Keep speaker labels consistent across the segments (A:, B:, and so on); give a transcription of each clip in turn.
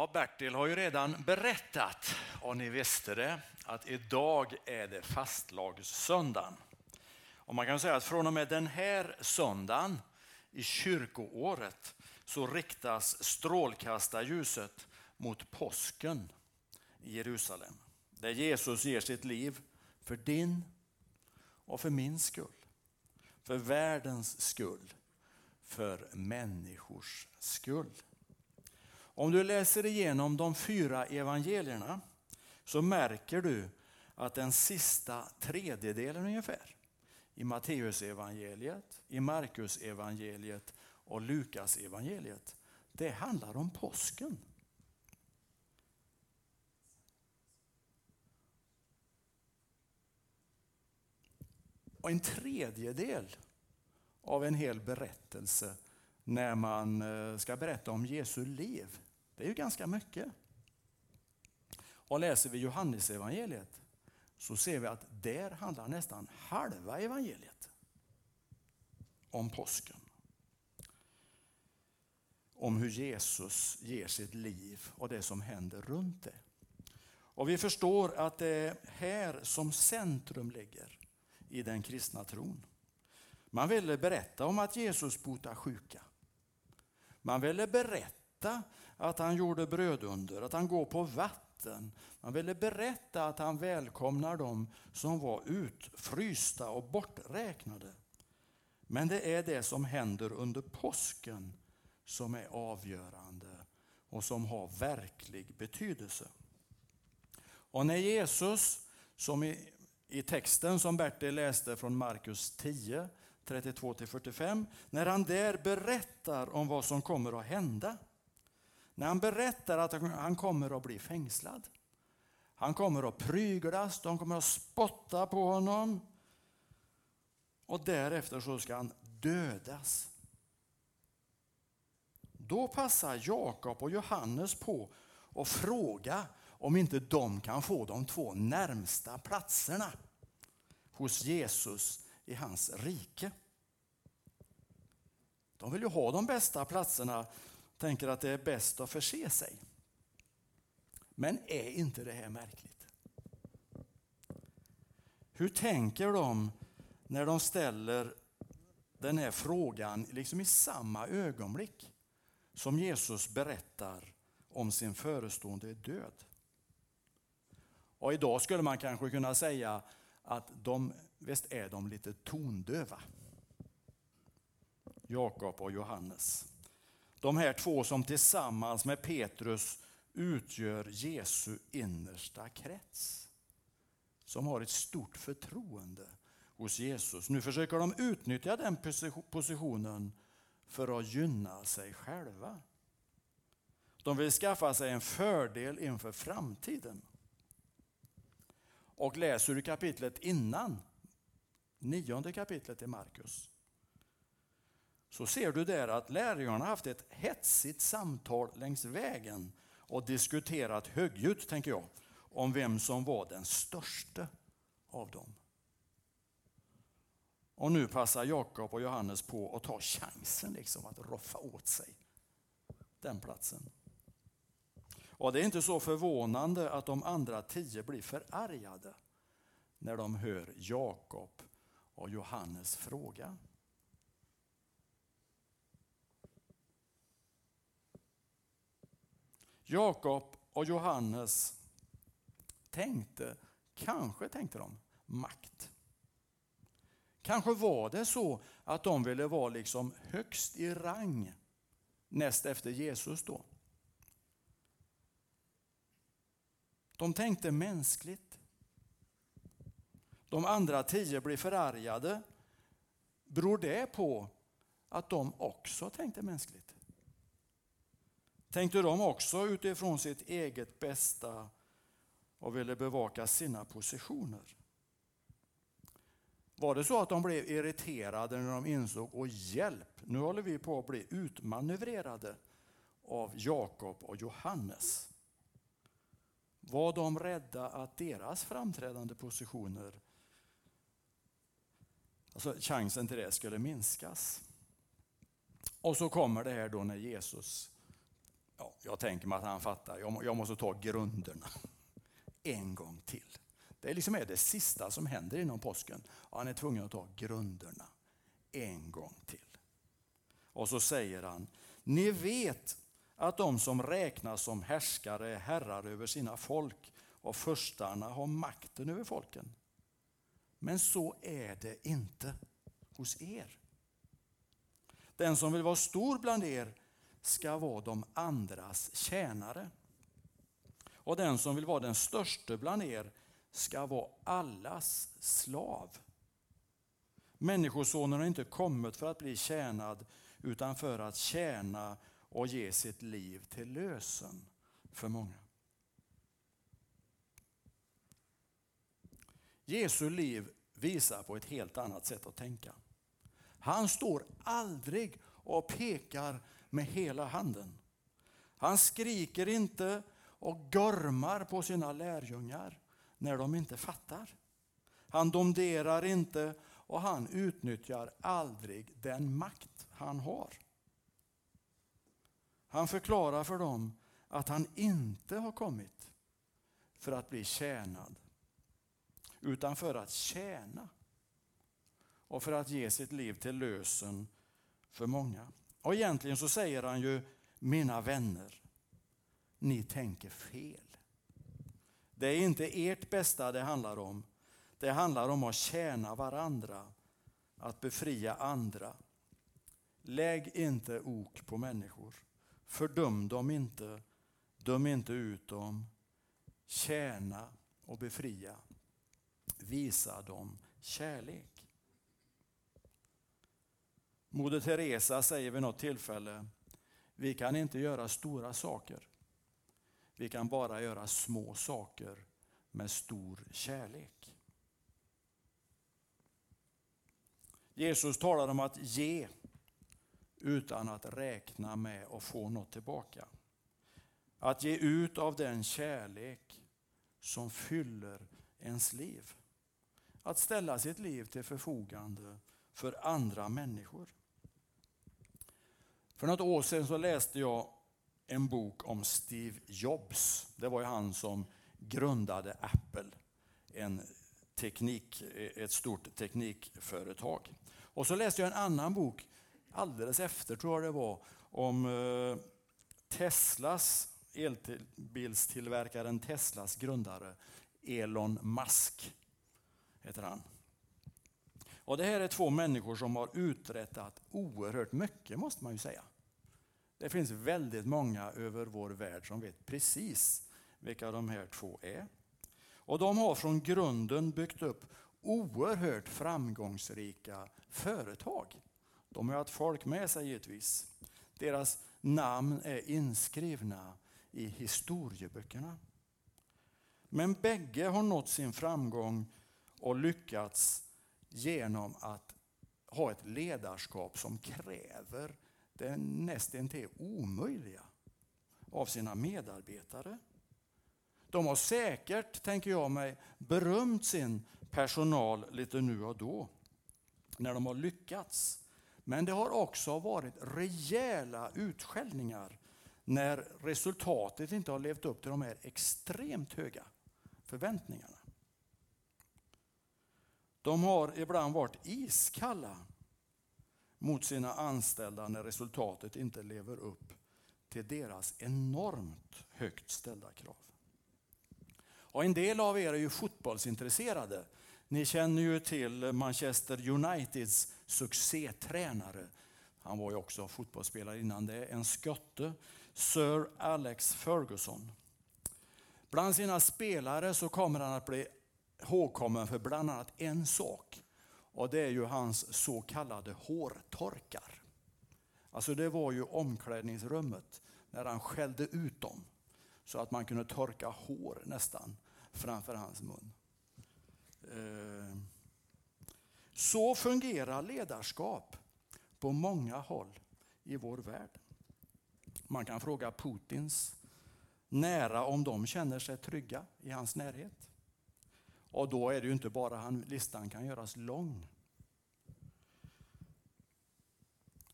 A: Ja, Bertil har ju redan berättat, och ni visste det, att idag är det fastlagssöndagen. Och man kan säga att från och med den här söndagen i kyrkoåret så riktas strålkastarljuset mot påsken i Jerusalem. Där Jesus ger sitt liv för din och för min skull. För världens skull. För människors skull. Om du läser igenom de fyra evangelierna så märker du att den sista tredjedelen ungefär i Matteusevangeliet, i Markusevangeliet och Lukasevangeliet det handlar om påsken. Och en tredjedel av en hel berättelse när man eh, ska berätta om Jesu liv. Det är ju ganska mycket. Och läser vi Johannesevangeliet så ser vi att där handlar nästan halva evangeliet om påsken. Om hur Jesus ger sitt liv och det som händer runt det. Och vi förstår att det är här som centrum ligger i den kristna tron. Man ville berätta om att Jesus botar sjuka. Man ville berätta att han gjorde brödunder, att han går på vatten. Man ville berätta att han välkomnar dem som var utfrysta och borträknade. Men det är det som händer under påsken som är avgörande och som har verklig betydelse. Och när Jesus, som i, i texten som Bertil läste från Markus 10, 32-45, när han där berättar om vad som kommer att hända. När han berättar att han kommer att bli fängslad. Han kommer att pryglas, de kommer att spotta på honom. Och därefter så ska han dödas. Då passar Jakob och Johannes på att fråga om inte de kan få de två närmsta platserna hos Jesus i hans rike. De vill ju ha de bästa platserna, tänker att det är bäst att förse sig. Men är inte det här märkligt? Hur tänker de när de ställer den här frågan liksom i samma ögonblick som Jesus berättar om sin förestående död? Och idag skulle man kanske kunna säga att de, visst är de lite tondöva. Jakob och Johannes. De här två som tillsammans med Petrus utgör Jesu innersta krets. Som har ett stort förtroende hos Jesus. Nu försöker de utnyttja den positionen för att gynna sig själva. De vill skaffa sig en fördel inför framtiden. Och läser du kapitlet innan, nionde kapitlet i Markus, så ser du där att lärjungarna haft ett hetsigt samtal längs vägen och diskuterat högljutt, tänker jag, om vem som var den största av dem. Och nu passar Jakob och Johannes på att ta chansen liksom att roffa åt sig den platsen. Och det är inte så förvånande att de andra tio blir förargade när de hör Jakob av Johannes fråga. Jakob och Johannes tänkte, kanske tänkte de, makt. Kanske var det så att de ville vara liksom högst i rang näst efter Jesus då. De tänkte mänskligt. De andra tio blir förargade. Beror det på att de också tänkte mänskligt? Tänkte de också utifrån sitt eget bästa och ville bevaka sina positioner? Var det så att de blev irriterade när de insåg, och hjälp, nu håller vi på att bli utmanövrerade av Jakob och Johannes? Var de rädda att deras framträdande positioner, alltså chansen till det skulle minskas? Och så kommer det här då när Jesus ja, jag tänker mig att han fattar, jag måste ta grunderna en gång till. Det är liksom är det sista som händer inom påsken. Han är tvungen att ta grunderna en gång till. Och så säger han, ni vet att de som räknas som härskare är herrar över sina folk och förstarna har makten över folken. Men så är det inte hos er. Den som vill vara stor bland er ska vara de andras tjänare. Och den som vill vara den störste bland er ska vara allas slav. Människosonen har inte kommit för att bli tjänad utan för att tjäna och ge sitt liv till lösen för många. Jesu liv visar på ett helt annat sätt att tänka. Han står aldrig och pekar med hela handen. Han skriker inte och gormar på sina lärjungar när de inte fattar. Han domderar inte och han utnyttjar aldrig den makt han har. Han förklarar för dem att han inte har kommit för att bli tjänad utan för att tjäna och för att ge sitt liv till lösen för många. Och egentligen så säger han ju, mina vänner, ni tänker fel. Det är inte ert bästa det handlar om. Det handlar om att tjäna varandra, att befria andra. Lägg inte ok på människor. Fördöm dem inte, döm inte ut dem. Tjäna och befria. Visa dem kärlek. Moder Teresa säger vid något tillfälle, vi kan inte göra stora saker. Vi kan bara göra små saker med stor kärlek. Jesus talar om att ge utan att räkna med att få något tillbaka. Att ge ut av den kärlek som fyller ens liv. Att ställa sitt liv till förfogande för andra människor. För något år sedan så läste jag en bok om Steve Jobs. Det var ju han som grundade Apple, en teknik, ett stort teknikföretag. Och så läste jag en annan bok alldeles efter, tror jag det var, om eh, Teslas, elbilstillverkaren Teslas grundare Elon Musk heter han. Och Det här är två människor som har uträttat oerhört mycket, måste man ju säga. Det finns väldigt många över vår värld som vet precis vilka de här två är. Och De har från grunden byggt upp oerhört framgångsrika företag. De har haft folk med sig givetvis. Deras namn är inskrivna i historieböckerna. Men bägge har nått sin framgång och lyckats genom att ha ett ledarskap som kräver det nästintill omöjliga av sina medarbetare. De har säkert, tänker jag mig, berömt sin personal lite nu och då när de har lyckats. Men det har också varit rejäla utskällningar när resultatet inte har levt upp till de här extremt höga förväntningarna. De har ibland varit iskalla mot sina anställda när resultatet inte lever upp till deras enormt högt ställda krav. Och en del av er är ju fotbollsintresserade. Ni känner ju till Manchester Uniteds succétränare. Han var ju också fotbollsspelare innan det. En skotte, Sir Alex Ferguson. Bland sina spelare så kommer han att bli ihågkommen för bland annat en sak. Och det är ju hans så kallade hårtorkar. Alltså det var ju omklädningsrummet när han skällde ut dem. Så att man kunde torka hår nästan framför hans mun. Eh, så fungerar ledarskap på många håll i vår värld. Man kan fråga Putins nära om de känner sig trygga i hans närhet. Och då är det ju inte bara han, listan kan göras lång.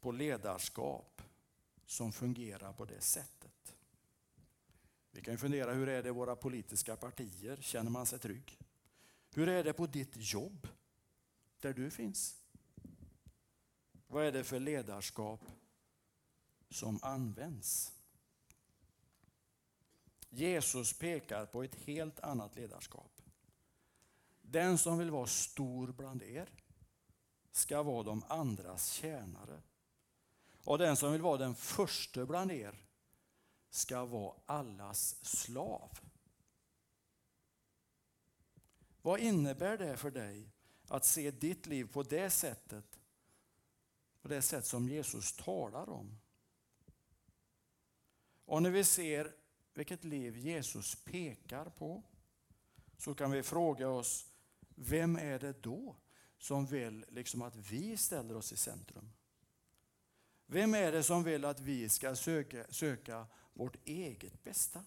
A: På ledarskap som fungerar på det sättet. Vi kan fundera, hur är det i våra politiska partier? Känner man sig trygg? Hur är det på ditt jobb, där du finns? Vad är det för ledarskap som används? Jesus pekar på ett helt annat ledarskap. Den som vill vara stor bland er ska vara de andras tjänare. Och den som vill vara den första bland er ska vara allas slav. Vad innebär det för dig att se ditt liv på det sättet, på det sätt som Jesus talar om? Och när vi ser vilket liv Jesus pekar på så kan vi fråga oss, vem är det då som vill liksom att vi ställer oss i centrum? Vem är det som vill att vi ska söka, söka vårt eget bästa?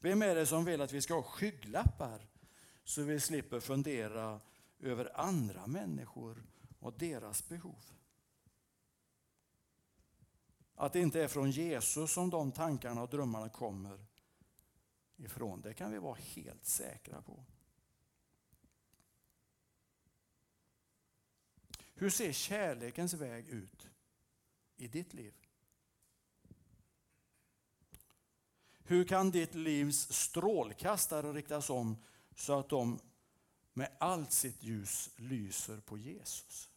A: Vem är det som vill att vi ska ha skygglappar så vi slipper fundera över andra människor och deras behov? Att det inte är från Jesus som de tankarna och drömmarna kommer ifrån, det kan vi vara helt säkra på. Hur ser kärlekens väg ut i ditt liv? Hur kan ditt livs strålkastare riktas om så att de med allt sitt ljus lyser på Jesus?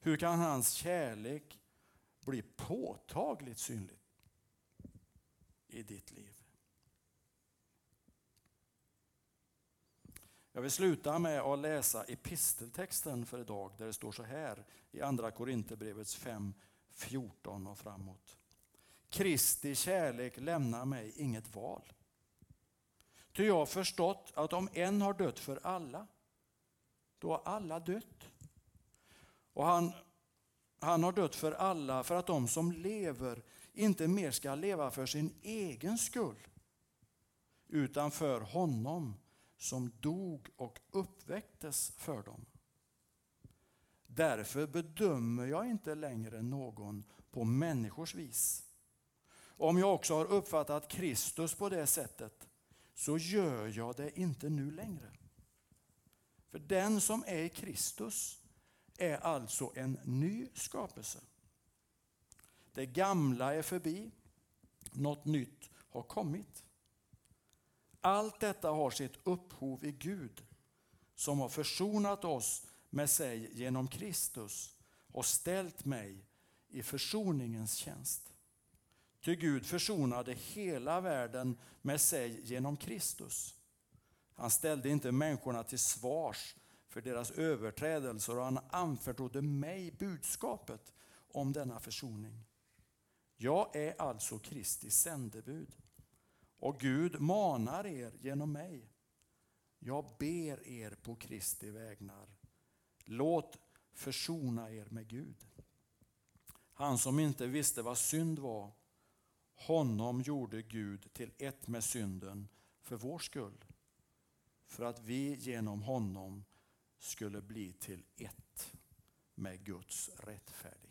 A: Hur kan hans kärlek bli påtagligt synlig i ditt liv? Jag vill sluta med att läsa episteltexten för idag där det står så här i Andra Korinthierbrevets 5, 14 och framåt. Kristi kärlek lämnar mig inget val. Ty jag har förstått att om en har dött för alla, då har alla dött. Och han, han har dött för alla för att de som lever inte mer ska leva för sin egen skull, utan för honom som dog och uppväcktes för dem. Därför bedömer jag inte längre någon på människors vis. Om jag också har uppfattat Kristus på det sättet så gör jag det inte nu längre. För den som är i Kristus är alltså en ny skapelse. Det gamla är förbi, något nytt har kommit. Allt detta har sitt upphov i Gud som har försonat oss med sig genom Kristus och ställt mig i försoningens tjänst. Ty Gud försonade hela världen med sig genom Kristus. Han ställde inte människorna till svars för deras överträdelser och han anförtrodde mig budskapet om denna försoning. Jag är alltså Kristi sändebud och Gud manar er genom mig. Jag ber er på Kristi vägnar. Låt försona er med Gud. Han som inte visste vad synd var, honom gjorde Gud till ett med synden för vår skull. För att vi genom honom skulle bli till ett med Guds rättfärdighet.